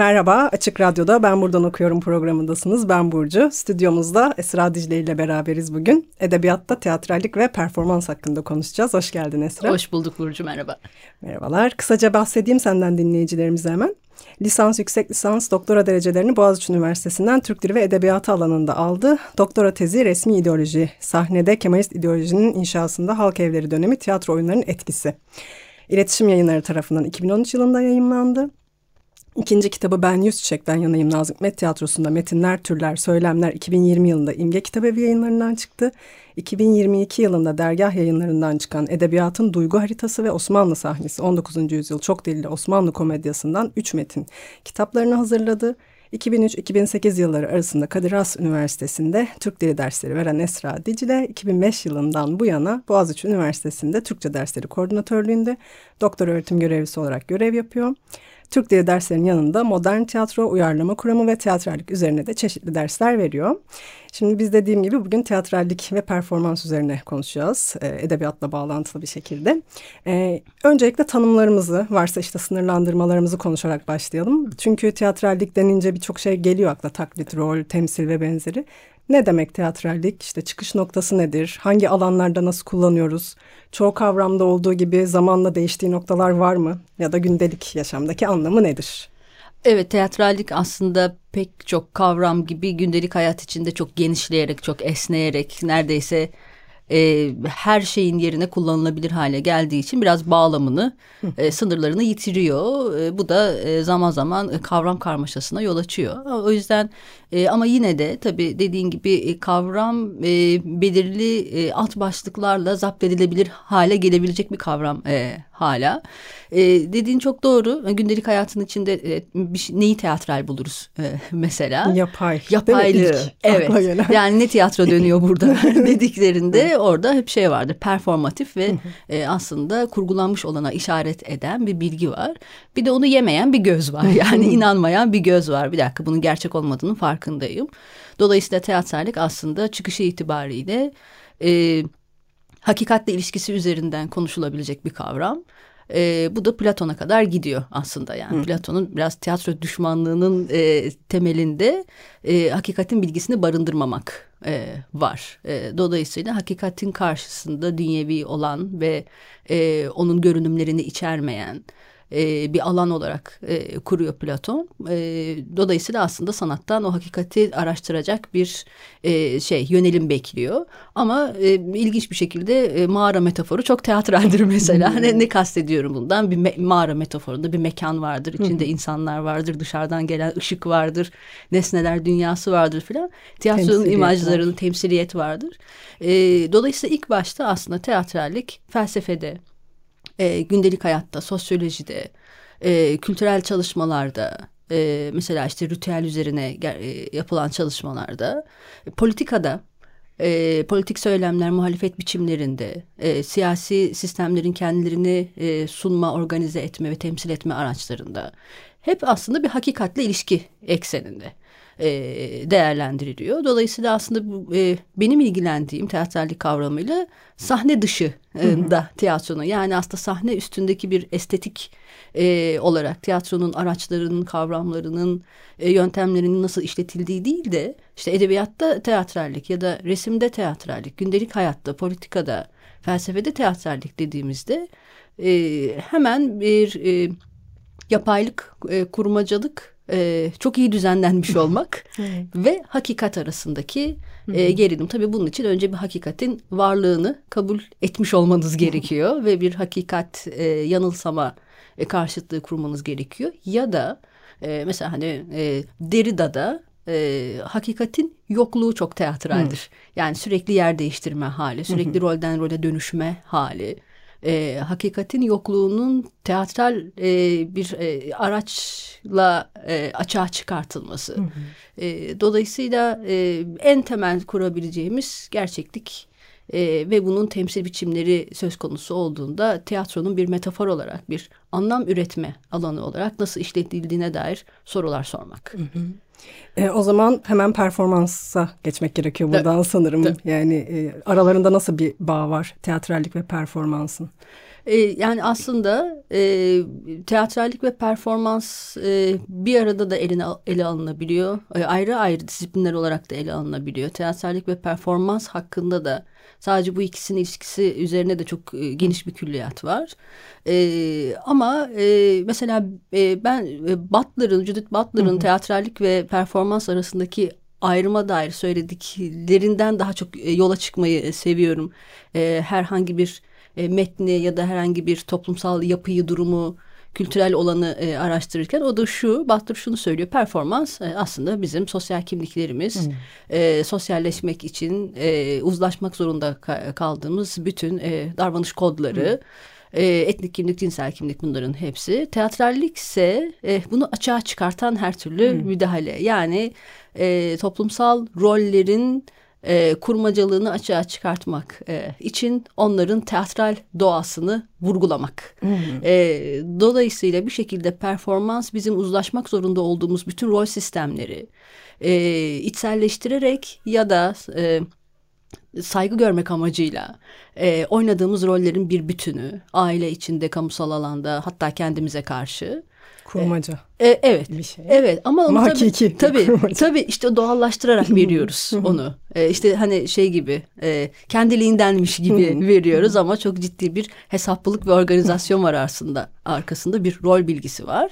Merhaba, Açık Radyo'da Ben Buradan Okuyorum programındasınız. Ben Burcu. Stüdyomuzda Esra Dicle ile beraberiz bugün. Edebiyatta teatrallik ve performans hakkında konuşacağız. Hoş geldin Esra. Hoş bulduk Burcu, merhaba. Merhabalar. Kısaca bahsedeyim senden dinleyicilerimize hemen. Lisans, yüksek lisans, doktora derecelerini Boğaziçi Üniversitesi'nden Türk Dili ve Edebiyatı alanında aldı. Doktora tezi resmi ideoloji, sahnede Kemalist ideolojinin inşasında halk evleri dönemi tiyatro oyunlarının etkisi. İletişim yayınları tarafından 2013 yılında yayınlandı. İkinci kitabı Ben Yüz Çiçek'ten yanayım Nazım Hikmet Tiyatrosu'nda Metinler, Türler, Söylemler 2020 yılında İmge Kitabevi yayınlarından çıktı. 2022 yılında dergah yayınlarından çıkan Edebiyatın Duygu Haritası ve Osmanlı Sahnesi 19. Yüzyıl Çok Dilli Osmanlı Komedyası'ndan 3 metin kitaplarını hazırladı. 2003-2008 yılları arasında Kadir Has Üniversitesi'nde Türk Dili dersleri veren Esra Dicle, 2005 yılından bu yana Boğaziçi Üniversitesi'nde Türkçe dersleri koordinatörlüğünde doktor öğretim görevlisi olarak görev yapıyor. Türk Dili derslerinin yanında modern tiyatro, uyarlama kuramı ve teatrallik üzerine de çeşitli dersler veriyor. Şimdi biz dediğim gibi bugün teatrallik ve performans üzerine konuşacağız. E, edebiyatla bağlantılı bir şekilde. E, öncelikle tanımlarımızı, varsa işte sınırlandırmalarımızı konuşarak başlayalım. Çünkü teatrallik denince birçok şey geliyor akla. Taklit, rol, temsil ve benzeri. Ne demek teatrallik? İşte çıkış noktası nedir? Hangi alanlarda nasıl kullanıyoruz? Çoğu kavramda olduğu gibi zamanla değiştiği noktalar var mı? Ya da gündelik yaşamdaki anlamı nedir? Evet teatrallik aslında pek çok kavram gibi gündelik hayat içinde çok genişleyerek, çok esneyerek neredeyse e, her şeyin yerine kullanılabilir hale geldiği için biraz bağlamını, e, sınırlarını yitiriyor. E, bu da e, zaman zaman kavram karmaşasına yol açıyor. O yüzden e, ama yine de tabii dediğin gibi e, kavram e, belirli e, alt başlıklarla zapt edilebilir hale gelebilecek bir kavram e, hala. E, dediğin çok doğru. Gündelik hayatın içinde e, bir şey, neyi teatral buluruz e, mesela? Yapay. Yapaylık. Evet. Yani ne tiyatro dönüyor burada dediklerinde orada hep şey vardır. Performatif ve e, aslında kurgulanmış olana işaret eden bir bilgi var. Bir de onu yemeyen bir göz var. Yani inanmayan bir göz var. Bir dakika bunun gerçek olmadığını farkındayım. Dolayısıyla teatrallik aslında çıkışı itibariyle e, hakikatle ilişkisi üzerinden konuşulabilecek bir kavram. E, bu da Platon'a kadar gidiyor aslında yani. Platon'un biraz tiyatro düşmanlığının e, temelinde e, hakikatin bilgisini barındırmamak e, var. E, dolayısıyla hakikatin karşısında dünyevi olan ve e, onun görünümlerini içermeyen e, bir alan olarak e, kuruyor Platon. E, dolayısıyla aslında sanattan o hakikati araştıracak bir e, şey yönelim bekliyor. Ama e, ilginç bir şekilde e, mağara metaforu çok teatraldir mesela. ne, ne kastediyorum bundan? Bir me mağara metaforunda bir mekan vardır. içinde insanlar vardır. Dışarıdan gelen ışık vardır. Nesneler dünyası vardır filan. Tiyatronun imajlarının temsiliyet vardır. E, dolayısıyla ilk başta aslında teatrallik felsefede, e, gündelik hayatta, sosyolojide, e, kültürel çalışmalarda, e, mesela işte ritüel üzerine e, yapılan çalışmalarda, e, politikada, e, politik söylemler, muhalefet biçimlerinde, e, siyasi sistemlerin kendilerini e, sunma, organize etme ve temsil etme araçlarında hep aslında bir hakikatle ilişki ekseninde e, değerlendiriliyor. Dolayısıyla aslında bu, e, benim ilgilendiğim teatrallik kavramıyla sahne dışı e, da tiyatronun yani aslında sahne üstündeki bir estetik e, olarak tiyatronun araçlarının, kavramlarının, e, yöntemlerinin nasıl işletildiği değil de işte edebiyatta teatrallik ya da resimde teatrallik, gündelik hayatta, politikada, felsefede teatrallik dediğimizde e, hemen bir e, yapaylık, e, kurmacalık e, çok iyi düzenlenmiş olmak ve hakikat arasındaki e, gerilim. Tabii bunun için önce bir hakikatin varlığını kabul etmiş olmanız gerekiyor ve bir hakikat e, yanılsama e, karşıtlığı kurmanız gerekiyor. Ya da e, mesela hani e, Derrida'da e, hakikatin yokluğu çok teatraldir. Hı. Yani sürekli yer değiştirme hali, sürekli hı rolden role dönüşme hali. E, hakikatin yokluğunun teatral e, bir e, araçla e, açığa çıkartılması. Hı hı. E, dolayısıyla e, en temel kurabileceğimiz gerçeklik e, ve bunun temsil biçimleri söz konusu olduğunda tiyatronun bir metafor olarak bir anlam üretme alanı olarak nasıl işletildiğine dair sorular sormak. Hı hı. E, o zaman hemen performansa geçmek gerekiyor buradan evet. sanırım. Evet. Yani e, aralarında nasıl bir bağ var teatrallik ve performansın? E, yani aslında e, teatrallik ve performans e, bir arada da eline ele alınabiliyor. E, ayrı ayrı disiplinler olarak da ele alınabiliyor. Teatrallik ve performans hakkında da sadece bu ikisinin ilişkisi üzerine de çok e, geniş bir külliyat var. E, ama e, mesela e, ben e, Butler'ın, Judith Butler'ın teatrallik ve performans arasındaki ayrıma dair söylediklerinden daha çok e, yola çıkmayı seviyorum. E, herhangi bir e, metni ya da herhangi bir toplumsal yapıyı, durumu, kültürel olanı e, araştırırken o da şu, Butler şunu söylüyor. Performans e, aslında bizim sosyal kimliklerimiz. Hmm. E, sosyalleşmek için e, uzlaşmak zorunda kaldığımız bütün e, davranış kodları. Hmm. E, etnik kimlik, cinsel kimlik bunların hepsi. Teatrallik ise e, bunu açığa çıkartan her türlü hmm. müdahale. Yani e, toplumsal rollerin e, kurmacalığını açığa çıkartmak e, için onların teatral doğasını vurgulamak. Hmm. E, dolayısıyla bir şekilde performans bizim uzlaşmak zorunda olduğumuz bütün rol sistemleri e, içselleştirerek ya da e, saygı görmek amacıyla e, oynadığımız rollerin bir bütünü aile içinde kamusal alanda hatta kendimize karşı Kurmaca. E, e, evet. Bir şey. Evet ama onu tabii, tabii, tabii işte doğallaştırarak veriyoruz onu. E, işte hani şey gibi e, kendiliğindenmiş gibi veriyoruz ama çok ciddi bir hesaplılık ve organizasyon var aslında arkasında bir rol bilgisi var.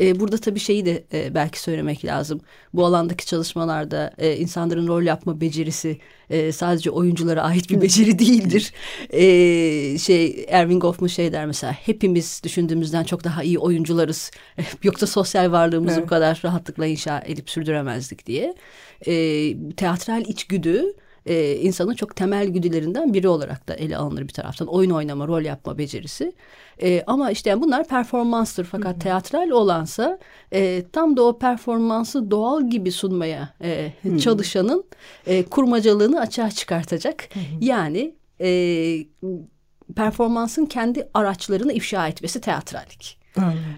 E, burada tabii şeyi de e, belki söylemek lazım. Bu alandaki çalışmalarda e, insanların rol yapma becerisi e, sadece oyunculara ait bir beceri değildir. E, şey Erving Goffman şey der mesela hepimiz düşündüğümüzden çok daha iyi oyuncularız. Yoksa sosyal varlığımızı evet. bu kadar rahatlıkla inşa edip sürdüremezdik diye. E, teatral içgüdü e, insanın çok temel güdülerinden biri olarak da ele alınır bir taraftan. Oyun oynama, rol yapma becerisi. E, ama işte yani bunlar performanstır fakat Hı-hı. teatral olansa e, tam da o performansı doğal gibi sunmaya e, çalışanın e, kurmacalığını açığa çıkartacak. Hı-hı. Yani e, performansın kendi araçlarını ifşa etmesi teatrallik.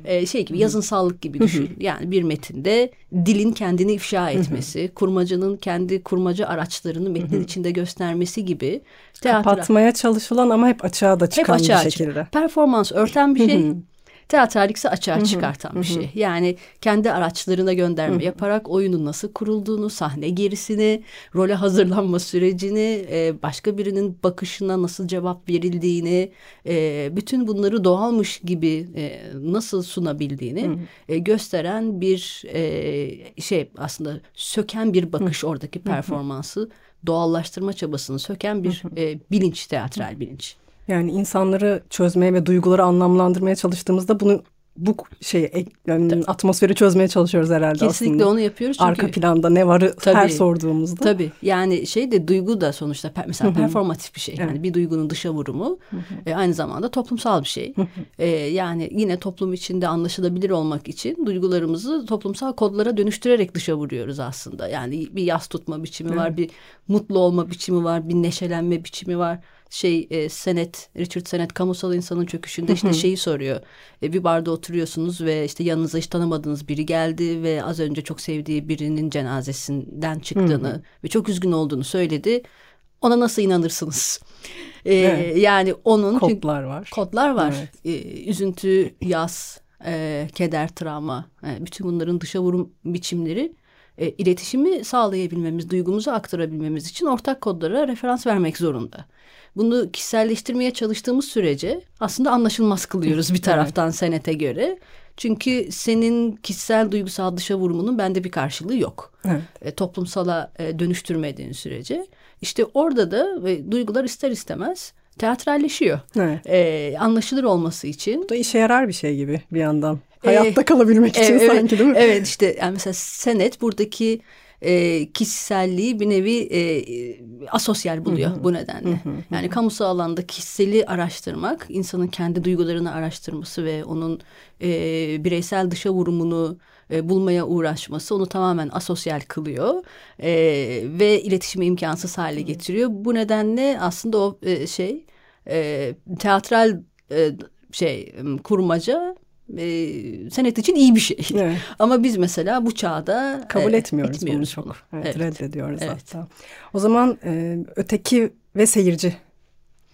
Ee, şey gibi yazınsallık gibi düşün. yani bir metinde dilin kendini ifşa etmesi, kurmacının kendi kurmaca araçlarını metnin içinde göstermesi gibi. Teatra... Kapatmaya çalışılan ama hep açığa da çıkan hep açığa bir şekilde. Performans örten bir şey. Teatrallikse açığa çıkartan bir şey. Yani kendi araçlarına gönderme yaparak oyunun nasıl kurulduğunu, sahne gerisini, role hazırlanma sürecini, e, başka birinin bakışına nasıl cevap verildiğini, e, bütün bunları doğalmış gibi e, nasıl sunabildiğini gösteren bir şey aslında söken bir bakış oradaki performansı doğallaştırma çabasını söken bir bilinç, teatral bilinç. Yani insanları çözmeye ve duyguları anlamlandırmaya çalıştığımızda bunu bu şey yani atmosferi çözmeye çalışıyoruz herhalde Kesinlikle aslında. Kesinlikle onu yapıyoruz. Çünkü, Arka planda ne varı tabii, her sorduğumuzda. Tabii yani şey de duygu da sonuçta mesela performatif bir şey. Yani evet. bir duygunun dışa vurumu e, aynı zamanda toplumsal bir şey. e, yani yine toplum içinde anlaşılabilir olmak için duygularımızı toplumsal kodlara dönüştürerek dışa vuruyoruz aslında. Yani bir yas tutma biçimi evet. var, bir mutlu olma biçimi var, bir neşelenme biçimi var şey e, Senet Richard Senet kamusal insanın çöküşünde işte şeyi soruyor. E, bir barda oturuyorsunuz ve işte yanınıza hiç tanımadığınız biri geldi ve az önce çok sevdiği birinin cenazesinden çıktığını ve çok üzgün olduğunu söyledi. Ona nasıl inanırsınız? E, evet. Yani onun kodlar var. Kodlar var. Evet. E, üzüntü, yas, e, keder, travma, e, bütün bunların dışa vurum biçimleri e, iletişimi sağlayabilmemiz, duygumuzu aktarabilmemiz için ortak kodlara referans vermek zorunda bunu kişiselleştirmeye çalıştığımız sürece aslında anlaşılmaz kılıyoruz bir taraftan evet. senete göre. Çünkü senin kişisel duygusal dışa vurumunun bende bir karşılığı yok. Evet. E, toplumsala e, dönüştürmediğin sürece. İşte orada da e, duygular ister istemez teatralleşiyor. Evet. E, anlaşılır olması için. Bu da işe yarar bir şey gibi bir yandan. Hayatta e, kalabilmek için e, evet, sanki değil mi? Evet işte yani mesela senet buradaki e, kişiselliği bir nevi e, asosyal buluyor bu nedenle. yani kamusal alanda kişiseli araştırmak, insanın kendi duygularını araştırması ve onun e, bireysel dışa vurumunu e, bulmaya uğraşması onu tamamen asosyal kılıyor e, ve iletişimi imkansız hale getiriyor. Bu nedenle aslında o e, şey e, teatral e, şey kurmaca e, senet için iyi bir şey. Evet. Ama biz mesela bu çağda kabul e, etmiyoruz, etmiyoruz bunu çok. Evet, evet. Reddediyoruz evet. hatta. O zaman e, öteki ve seyirci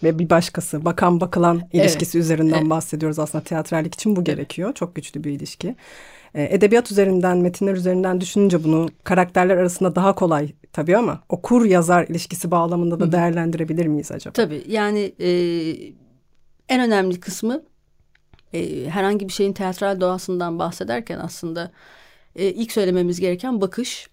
ve bir başkası bakan bakılan ilişkisi evet. üzerinden evet. bahsediyoruz aslında teatrallik için bu gerekiyor. Çok güçlü bir ilişki. E, edebiyat üzerinden, metinler üzerinden düşününce bunu karakterler arasında daha kolay tabii ama okur yazar ilişkisi bağlamında da değerlendirebilir miyiz acaba? Tabii yani e, en önemli kısmı e, herhangi bir şeyin teatral doğasından bahsederken aslında e, ilk söylememiz gereken bakış.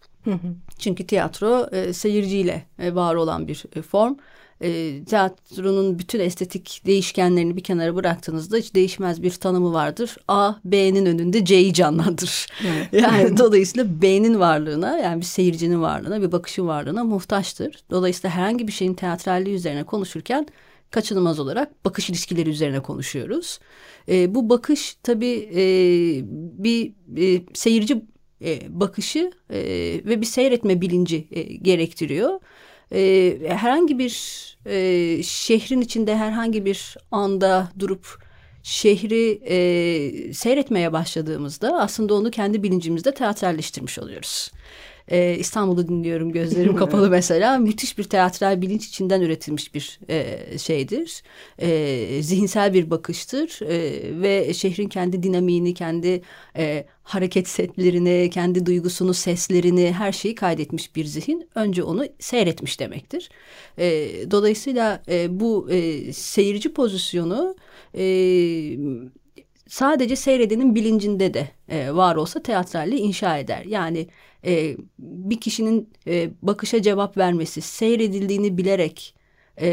Çünkü tiyatro e, seyirciyle e, var olan bir e, form. E, tiyatronun bütün estetik değişkenlerini bir kenara bıraktığınızda hiç değişmez bir tanımı vardır. A, B'nin önünde C'yi canlandırır. Evet. Yani dolayısıyla B'nin varlığına yani bir seyircinin varlığına bir bakışın varlığına muhtaçtır. Dolayısıyla herhangi bir şeyin teatralliği üzerine konuşurken kaçınılmaz olarak bakış ilişkileri üzerine konuşuyoruz. E, bu bakış tabii e, bir e, seyirci e, bakışı e, ve bir seyretme bilinci e, gerektiriyor. E, herhangi bir e, şehrin içinde herhangi bir anda durup şehri e, seyretmeye başladığımızda aslında onu kendi bilincimizde teatralleştirmiş oluyoruz e, İstanbul'u dinliyorum gözlerim kapalı mesela müthiş bir teatral bilinç içinden üretilmiş bir e, şeydir. E, zihinsel bir bakıştır e, ve şehrin kendi dinamiğini, kendi e, hareket setlerini, kendi duygusunu, seslerini her şeyi kaydetmiş bir zihin önce onu seyretmiş demektir. E, dolayısıyla e, bu e, seyirci pozisyonu e, sadece seyredenin bilincinde de e, var olsa teatralliği inşa eder. Yani e, bir kişinin e, bakışa cevap vermesi, seyredildiğini bilerek e,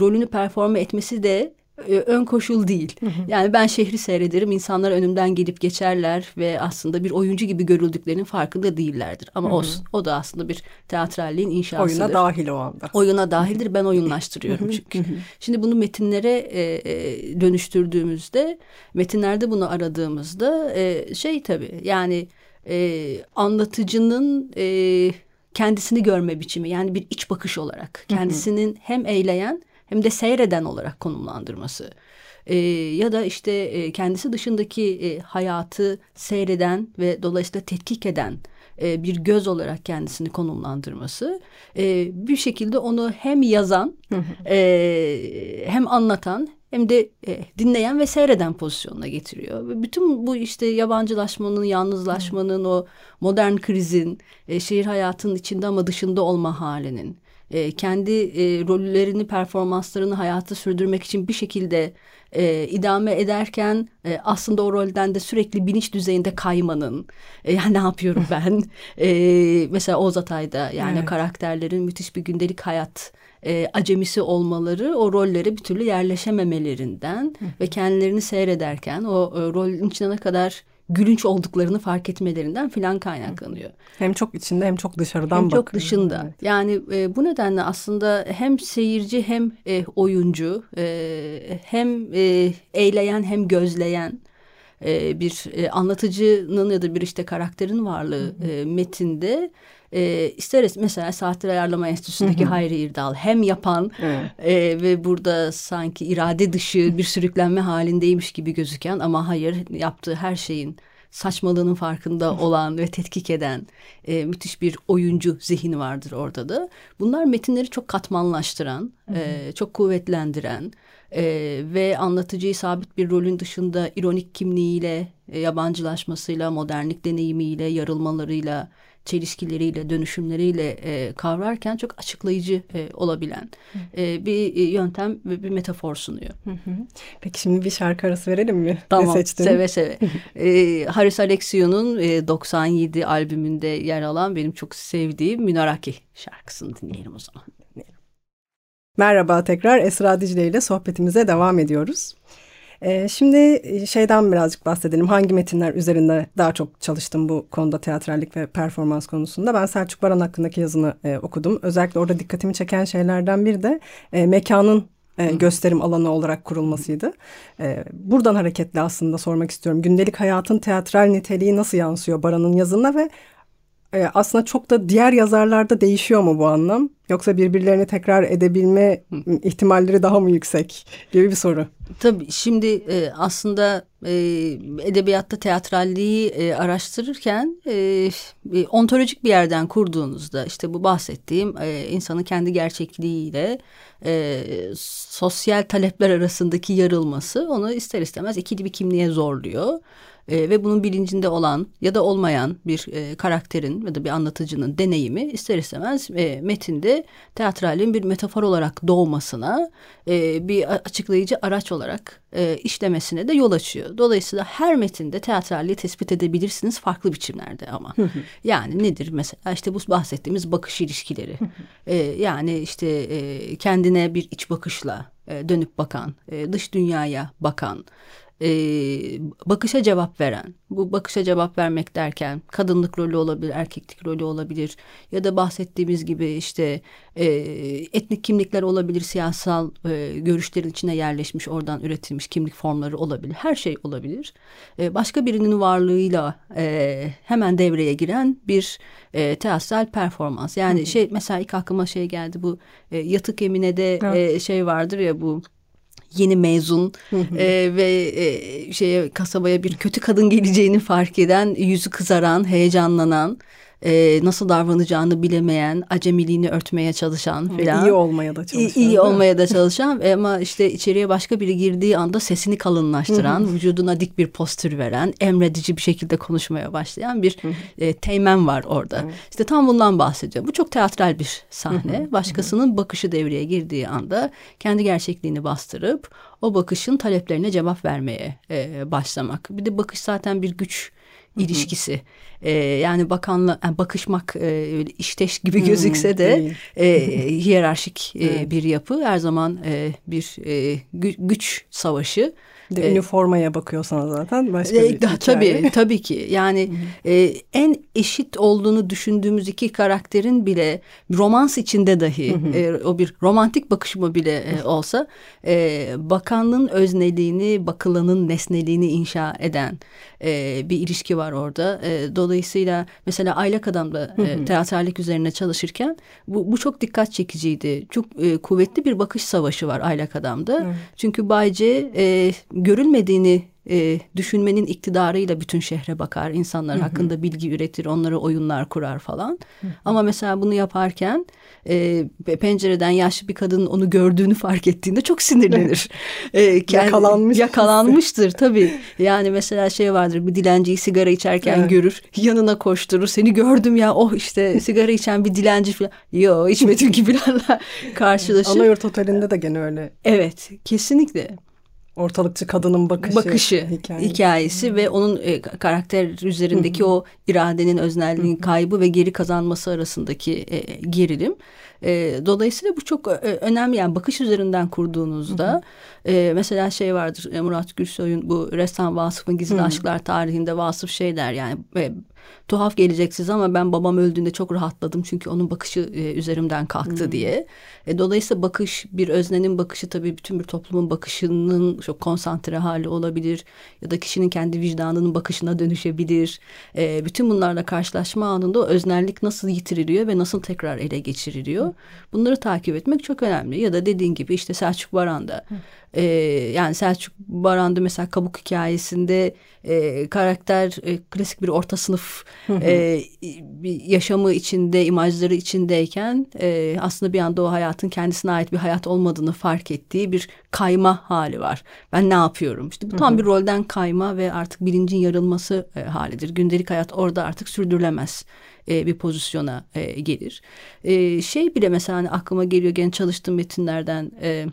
rolünü performe etmesi de e, ön koşul değil. Yani ben şehri seyrederim, insanlar önümden gelip geçerler ve aslında bir oyuncu gibi görüldüklerinin farkında değillerdir. Ama olsun, o da aslında bir teatralliğin inşasıdır. Oyuna dahil o anda. Oyuna dahildir, ben oyunlaştırıyorum çünkü. Şimdi bunu metinlere e, e, dönüştürdüğümüzde, metinlerde bunu aradığımızda e, şey tabii yani e, anlatıcının e, kendisini görme biçimi yani bir iç bakış olarak kendisinin hem eyleyen hem de seyreden olarak konumlandırması e, ya da işte e, kendisi dışındaki e, hayatı seyreden ve dolayısıyla tetkik eden e, bir göz olarak kendisini konumlandırması e, bir şekilde onu hem yazan e, hem anlatan hem de e, dinleyen ve seyreden pozisyonuna getiriyor. Bütün bu işte yabancılaşmanın, yalnızlaşmanın, o modern krizin, e, şehir hayatının içinde ama dışında olma halinin, e, kendi e, rollerini, performanslarını hayata sürdürmek için bir şekilde e, idame ederken e, aslında o rolden de sürekli bilinç düzeyinde kaymanın, e, yani ne yapıyorum ben? e, mesela Oğuz Atay'da yani evet. karakterlerin müthiş bir gündelik hayat e, acemisi olmaları o rollere bir türlü yerleşememelerinden ve kendilerini seyrederken o e, rolün içine ne kadar gülünç olduklarını fark etmelerinden filan kaynaklanıyor. Hem çok içinde hem çok dışarıdan hem bakıyor. çok dışında. Evet. Yani e, bu nedenle aslında hem seyirci hem e, oyuncu e, hem e, eyleyen hem gözleyen e, bir e, anlatıcının ya da bir işte karakterin varlığı e, metinde e, isteriz mesela Saatler Ayarlama Enstitüsü'ndeki Hayri İrdal hem yapan evet. e, ve burada sanki irade dışı bir sürüklenme halindeymiş gibi gözüken ama hayır yaptığı her şeyin saçmalığının farkında olan ve tetkik eden e, müthiş bir oyuncu zihni vardır orada da. Bunlar metinleri çok katmanlaştıran, e, çok kuvvetlendiren e, ve anlatıcıyı sabit bir rolün dışında ironik kimliğiyle, e, yabancılaşmasıyla, modernlik deneyimiyle, yarılmalarıyla çelişkileriyle, dönüşümleriyle e, kavrarken çok açıklayıcı e, olabilen e, bir yöntem ve bir metafor sunuyor. Peki şimdi bir şarkı arası verelim mi? Tamam, ne seçtin? seve seve. e, Haris Alexiou'nun e, 97 albümünde yer alan benim çok sevdiğim Minaraki şarkısını dinleyelim o zaman. Merhaba tekrar Esra Dicle ile sohbetimize devam ediyoruz. Ee, şimdi şeyden birazcık bahsedelim. Hangi metinler üzerinde daha çok çalıştım bu konuda teatrallik ve performans konusunda. Ben Selçuk Baran hakkındaki yazını e, okudum. Özellikle orada dikkatimi çeken şeylerden bir de e, mekanın e, gösterim alanı olarak kurulmasıydı. E, buradan hareketle aslında sormak istiyorum. Gündelik hayatın teatral niteliği nasıl yansıyor Baran'ın yazına ve e, aslında çok da diğer yazarlarda değişiyor mu bu anlam? Yoksa birbirlerini tekrar edebilme ihtimalleri daha mı yüksek gibi bir soru. Tabii şimdi e, aslında e, edebiyatta teatralliği e, araştırırken e, ontolojik bir yerden kurduğunuzda işte bu bahsettiğim e, insanın kendi gerçekliğiyle e, sosyal talepler arasındaki yarılması onu ister istemez ikili bir kimliğe zorluyor e, ve bunun bilincinde olan ya da olmayan bir e, karakterin ya da bir anlatıcının deneyimi ister istemez e, metinde teatralin bir metafor olarak doğmasına e, bir açıklayıcı araç olarak e, işlemesine de yol açıyor. Dolayısıyla her metinde teatralliği tespit edebilirsiniz farklı biçimlerde ama. yani nedir mesela işte bu bahsettiğimiz bakış ilişkileri. e, yani işte e, kendine bir iç bakışla e, dönüp bakan, e, dış dünyaya bakan, e, bakışa cevap veren, bu bakışa cevap vermek derken kadınlık rolü olabilir, erkeklik rolü olabilir ya da bahsettiğimiz gibi işte e, etnik kimlikler olabilir, siyasal e, görüşlerin içine yerleşmiş, oradan üretilmiş kimlik formları olabilir, her şey olabilir. E, başka birinin varlığıyla e, hemen devreye giren bir e, teatral performans. Yani Hı-hı. şey mesela ilk aklıma şey geldi bu e, yatık eminede e, şey vardır ya bu yeni mezun e, ve e, şeye kasabaya bir kötü kadın geleceğini fark eden, yüzü kızaran, heyecanlanan e, nasıl davranacağını bilemeyen, acemiliğini örtmeye çalışan filan. İyi olmaya da çalışan. İyi, olmaya da çalışan ama işte içeriye başka biri girdiği anda sesini kalınlaştıran, vücuduna dik bir postür veren, emredici bir şekilde konuşmaya başlayan bir e, teğmen var orada. İşte tam bundan bahsediyor. Bu çok teatral bir sahne. Başkasının bakışı devreye girdiği anda kendi gerçekliğini bastırıp o bakışın taleplerine cevap vermeye e, başlamak. Bir de bakış zaten bir güç ilişkisi. E, yani bakanla yani bakışmak e, işteş gibi gözükse de e, hiyerarşik e, bir yapı her zaman e, bir e, güç savaşı. De ee, üniformaya bakıyorsan zaten başka bir hikaye. Tabii, tabii ki. Yani e, en eşit olduğunu düşündüğümüz iki karakterin bile romans içinde dahi e, o bir romantik bakışma bile e, olsa e, bakanlığın özneliğini, bakılanın nesneliğini inşa eden e, bir ilişki var orada. E, dolayısıyla mesela Aylak Adam'da e, teatrallik üzerine çalışırken bu, bu çok dikkat çekiciydi. Çok e, kuvvetli bir bakış savaşı var Aylak Adam'da. Çünkü Bayce e, görülmediğini e, düşünmenin iktidarıyla bütün şehre bakar. insanlar hakkında bilgi üretir, onlara oyunlar kurar falan. Ama mesela bunu yaparken e, pencereden yaşlı bir kadının onu gördüğünü fark ettiğinde çok sinirlenir. e, kendi, Yakalanmış. Yakalanmıştır tabii. Yani mesela şey vardır bir dilenciyi sigara içerken evet. görür. Yanına koşturur. Seni gördüm ya oh işte sigara içen bir dilenci falan. Yo içmedim ki falanla karşılaşır. Anayurt Oteli'nde de gene öyle. Evet kesinlikle ortalıkçı kadının bakışı, bakışı hikayesi, hikayesi ve onun e, karakter üzerindeki o iradenin öznelliğinin kaybı ve geri kazanması arasındaki e, gerilim. E, dolayısıyla bu çok e, önemli. Yani bakış üzerinden kurduğunuzda e, mesela şey vardır e, Murat Gülsoy'un bu ressam Vasıf'ın Gizli Aşklar tarihinde Vasıf şey der yani e, tuhaf gelecek size ama ben babam öldüğünde çok rahatladım çünkü onun bakışı e, üzerimden kalktı hmm. diye. E, dolayısıyla bakış bir öznenin bakışı tabii bütün bir toplumun bakışının çok konsantre hali olabilir ya da kişinin kendi vicdanının bakışına dönüşebilir. E, bütün bunlarla karşılaşma anında o öznellik nasıl yitiriliyor ve nasıl tekrar ele geçiriliyor. Bunları takip etmek çok önemli. Ya da dediğin gibi işte Selçuk Baran'da e, yani Selçuk Baran'da mesela Kabuk hikayesinde e, karakter e, klasik bir orta sınıf e, yaşamı içinde, imajları içindeyken e, aslında bir anda o hayatın kendisine ait bir hayat olmadığını fark ettiği bir kayma hali var. Ben ne yapıyorum? İşte bu tam bir rolden kayma ve artık bilincin yarılması e, halidir. Gündelik hayat orada artık sürdürülemez e, bir pozisyona e, gelir. E, şey bile mesela hani aklıma geliyor gene çalıştığım metinlerden... E,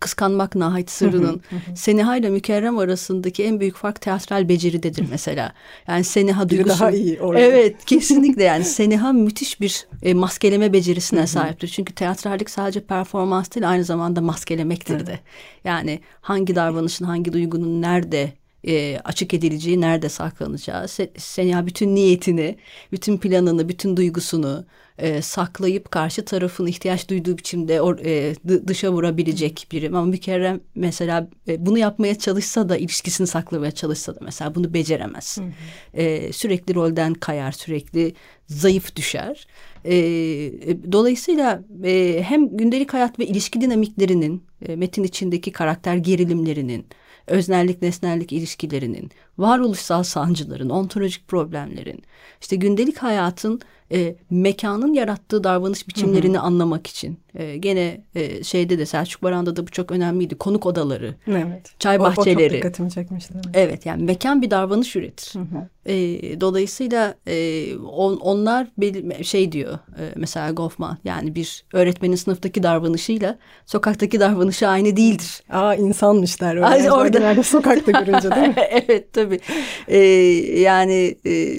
Kıskanmak Nahit Sırrı'nın Seniha ile Mükerrem arasındaki en büyük fark teatral beceridedir mesela. Yani Seniha duygusu. daha iyi orada. Evet kesinlikle yani Seniha müthiş bir e, maskeleme becerisine sahiptir. Çünkü teatrallik sadece performans değil aynı zamanda maskelemektir de. Yani hangi davranışın hangi duygunun nerede e, açık edileceği, nerede saklanacağı, se, Seniha bütün niyetini, bütün planını, bütün duygusunu e, saklayıp karşı tarafın ihtiyaç duyduğu biçimde or, e, dışa vurabilecek biri. Ama bir kere mesela e, bunu yapmaya çalışsa da ilişkisini saklamaya çalışsa da mesela bunu beceremez. Hı hı. E, sürekli rolden kayar, sürekli zayıf düşer. E, e, dolayısıyla e, hem gündelik hayat ve ilişki dinamiklerinin, e, metin içindeki karakter gerilimlerinin, öznellik nesnellik ilişkilerinin, varoluşsal sancıların, ontolojik problemlerin, işte gündelik hayatın e, mekanın yarattığı davranış biçimlerini hı hı. anlamak için. E, gene e, şeyde de Selçuk Baran'da da bu çok önemliydi. Konuk odaları, evet. çay bahçeleri. O, çok dikkatimi çekmişti. Evet. yani mekan bir davranış üretir. Hı hı. E, dolayısıyla e, on, onlar şey diyor e, mesela Goffman yani bir öğretmenin sınıftaki davranışıyla sokaktaki davranışı aynı değildir. Aa insanmış der. Ay, orada. sokakta görünce değil mi? evet tabii. E, yani... E,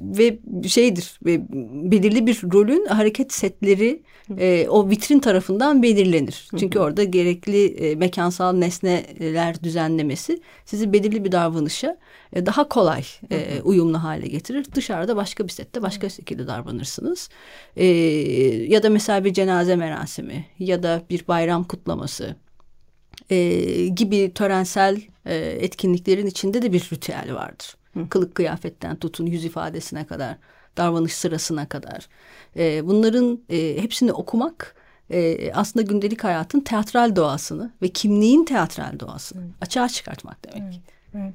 ve şeydir ve belirli bir rolün hareket setleri e, o vitrin tarafından belirlenir. Çünkü orada gerekli e, mekansal nesneler düzenlemesi sizi belirli bir davranışa e, daha kolay e, uyumlu hale getirir. Dışarıda başka bir sette başka şekilde davranırsınız. E, ya da mesela bir cenaze merasimi ya da bir bayram kutlaması e, gibi törensel e, etkinliklerin içinde de bir ritüel vardır. Hı. Kılık kıyafetten tutun yüz ifadesine kadar, davranış sırasına kadar. E, bunların e, hepsini okumak e, aslında gündelik hayatın teatral doğasını ve kimliğin teatral doğasını Hı. açığa çıkartmak demek. Evet. Evet.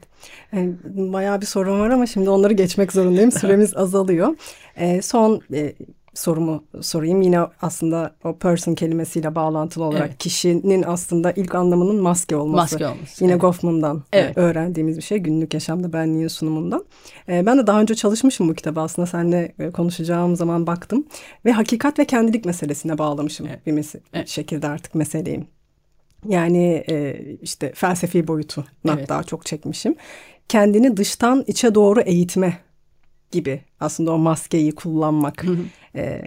Yani bayağı bir sorun var ama şimdi onları geçmek zorundayım. Süremiz azalıyor. E, son e, sorumu sorayım. Yine aslında o person kelimesiyle bağlantılı olarak evet. kişinin aslında ilk anlamının maske olması. Maske olması. Yine evet. Goffman'dan evet. öğrendiğimiz bir şey. Günlük yaşamda benliğin sunumundan. Ee, ben de daha önce çalışmışım bu kitabı aslında. Seninle e, konuşacağım zaman baktım. Ve hakikat ve kendilik meselesine bağlamışım evet. bir mes- evet. şekilde artık meseleyi. Yani e, işte felsefi boyutuna evet. daha çok çekmişim. Kendini dıştan içe doğru eğitme gibi aslında o maskeyi kullanmak E,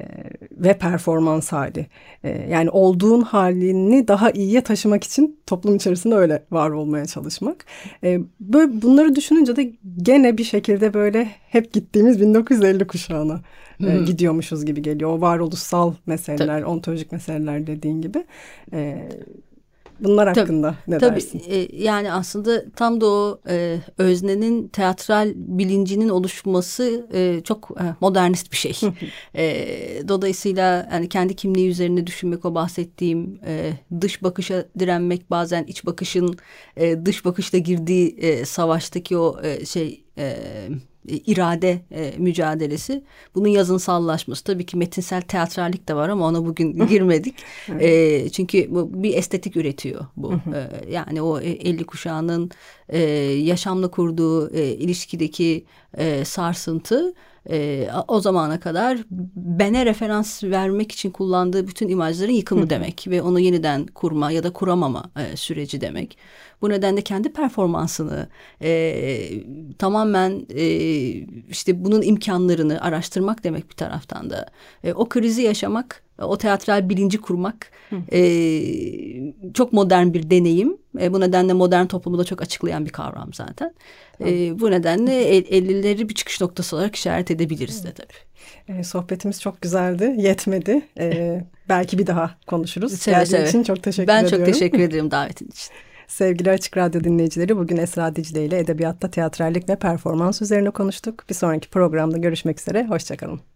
ve performans hali. E, yani olduğun halini daha iyiye taşımak için toplum içerisinde öyle var olmaya çalışmak. E, böyle bunları düşününce de gene bir şekilde böyle hep gittiğimiz 1950 kuşağına e, gidiyormuşuz gibi geliyor. O varoluşsal meseleler, Tabii. ontolojik meseleler dediğin gibi. E, Bunlar hakkında tabii, ne tabii, dersin? E, yani aslında tam da o e, öznenin teatral bilincinin oluşması e, çok e, modernist bir şey. e, dolayısıyla yani kendi kimliği üzerine düşünmek o bahsettiğim e, dış bakışa direnmek bazen iç bakışın e, dış bakışla girdiği e, savaştaki o e, şey... E, e, irade e, mücadelesi. Bunun yazınsallaşması. Tabii ki metinsel teatrallik de var ama ona bugün girmedik. e, çünkü bu bir estetik üretiyor bu. e, yani o 50 kuşağının e, yaşamla kurduğu e, ilişkideki e, sarsıntı e, o zamana kadar bene referans vermek için kullandığı bütün imajların yıkımı demek ve onu yeniden kurma ya da kuramama e, süreci demek. Bu nedenle kendi performansını e, tamamen e, işte bunun imkanlarını araştırmak demek bir taraftan da. E, o krizi yaşamak, o teatral bilinci kurmak e, çok modern bir deneyim. E, bu nedenle modern toplumu da çok açıklayan bir kavram zaten. E, bu nedenle 50'leri bir çıkış noktası olarak işaret edebiliriz de tabii. E, sohbetimiz çok güzeldi, yetmedi. E, belki bir daha konuşuruz. Seve Geldiğin seve. için çok teşekkür ben ediyorum. Ben çok teşekkür ederim davetin için. Sevgili Açık Radyo dinleyicileri bugün Esra Dicle ile edebiyatta teatrallik ve performans üzerine konuştuk. Bir sonraki programda görüşmek üzere, hoşçakalın.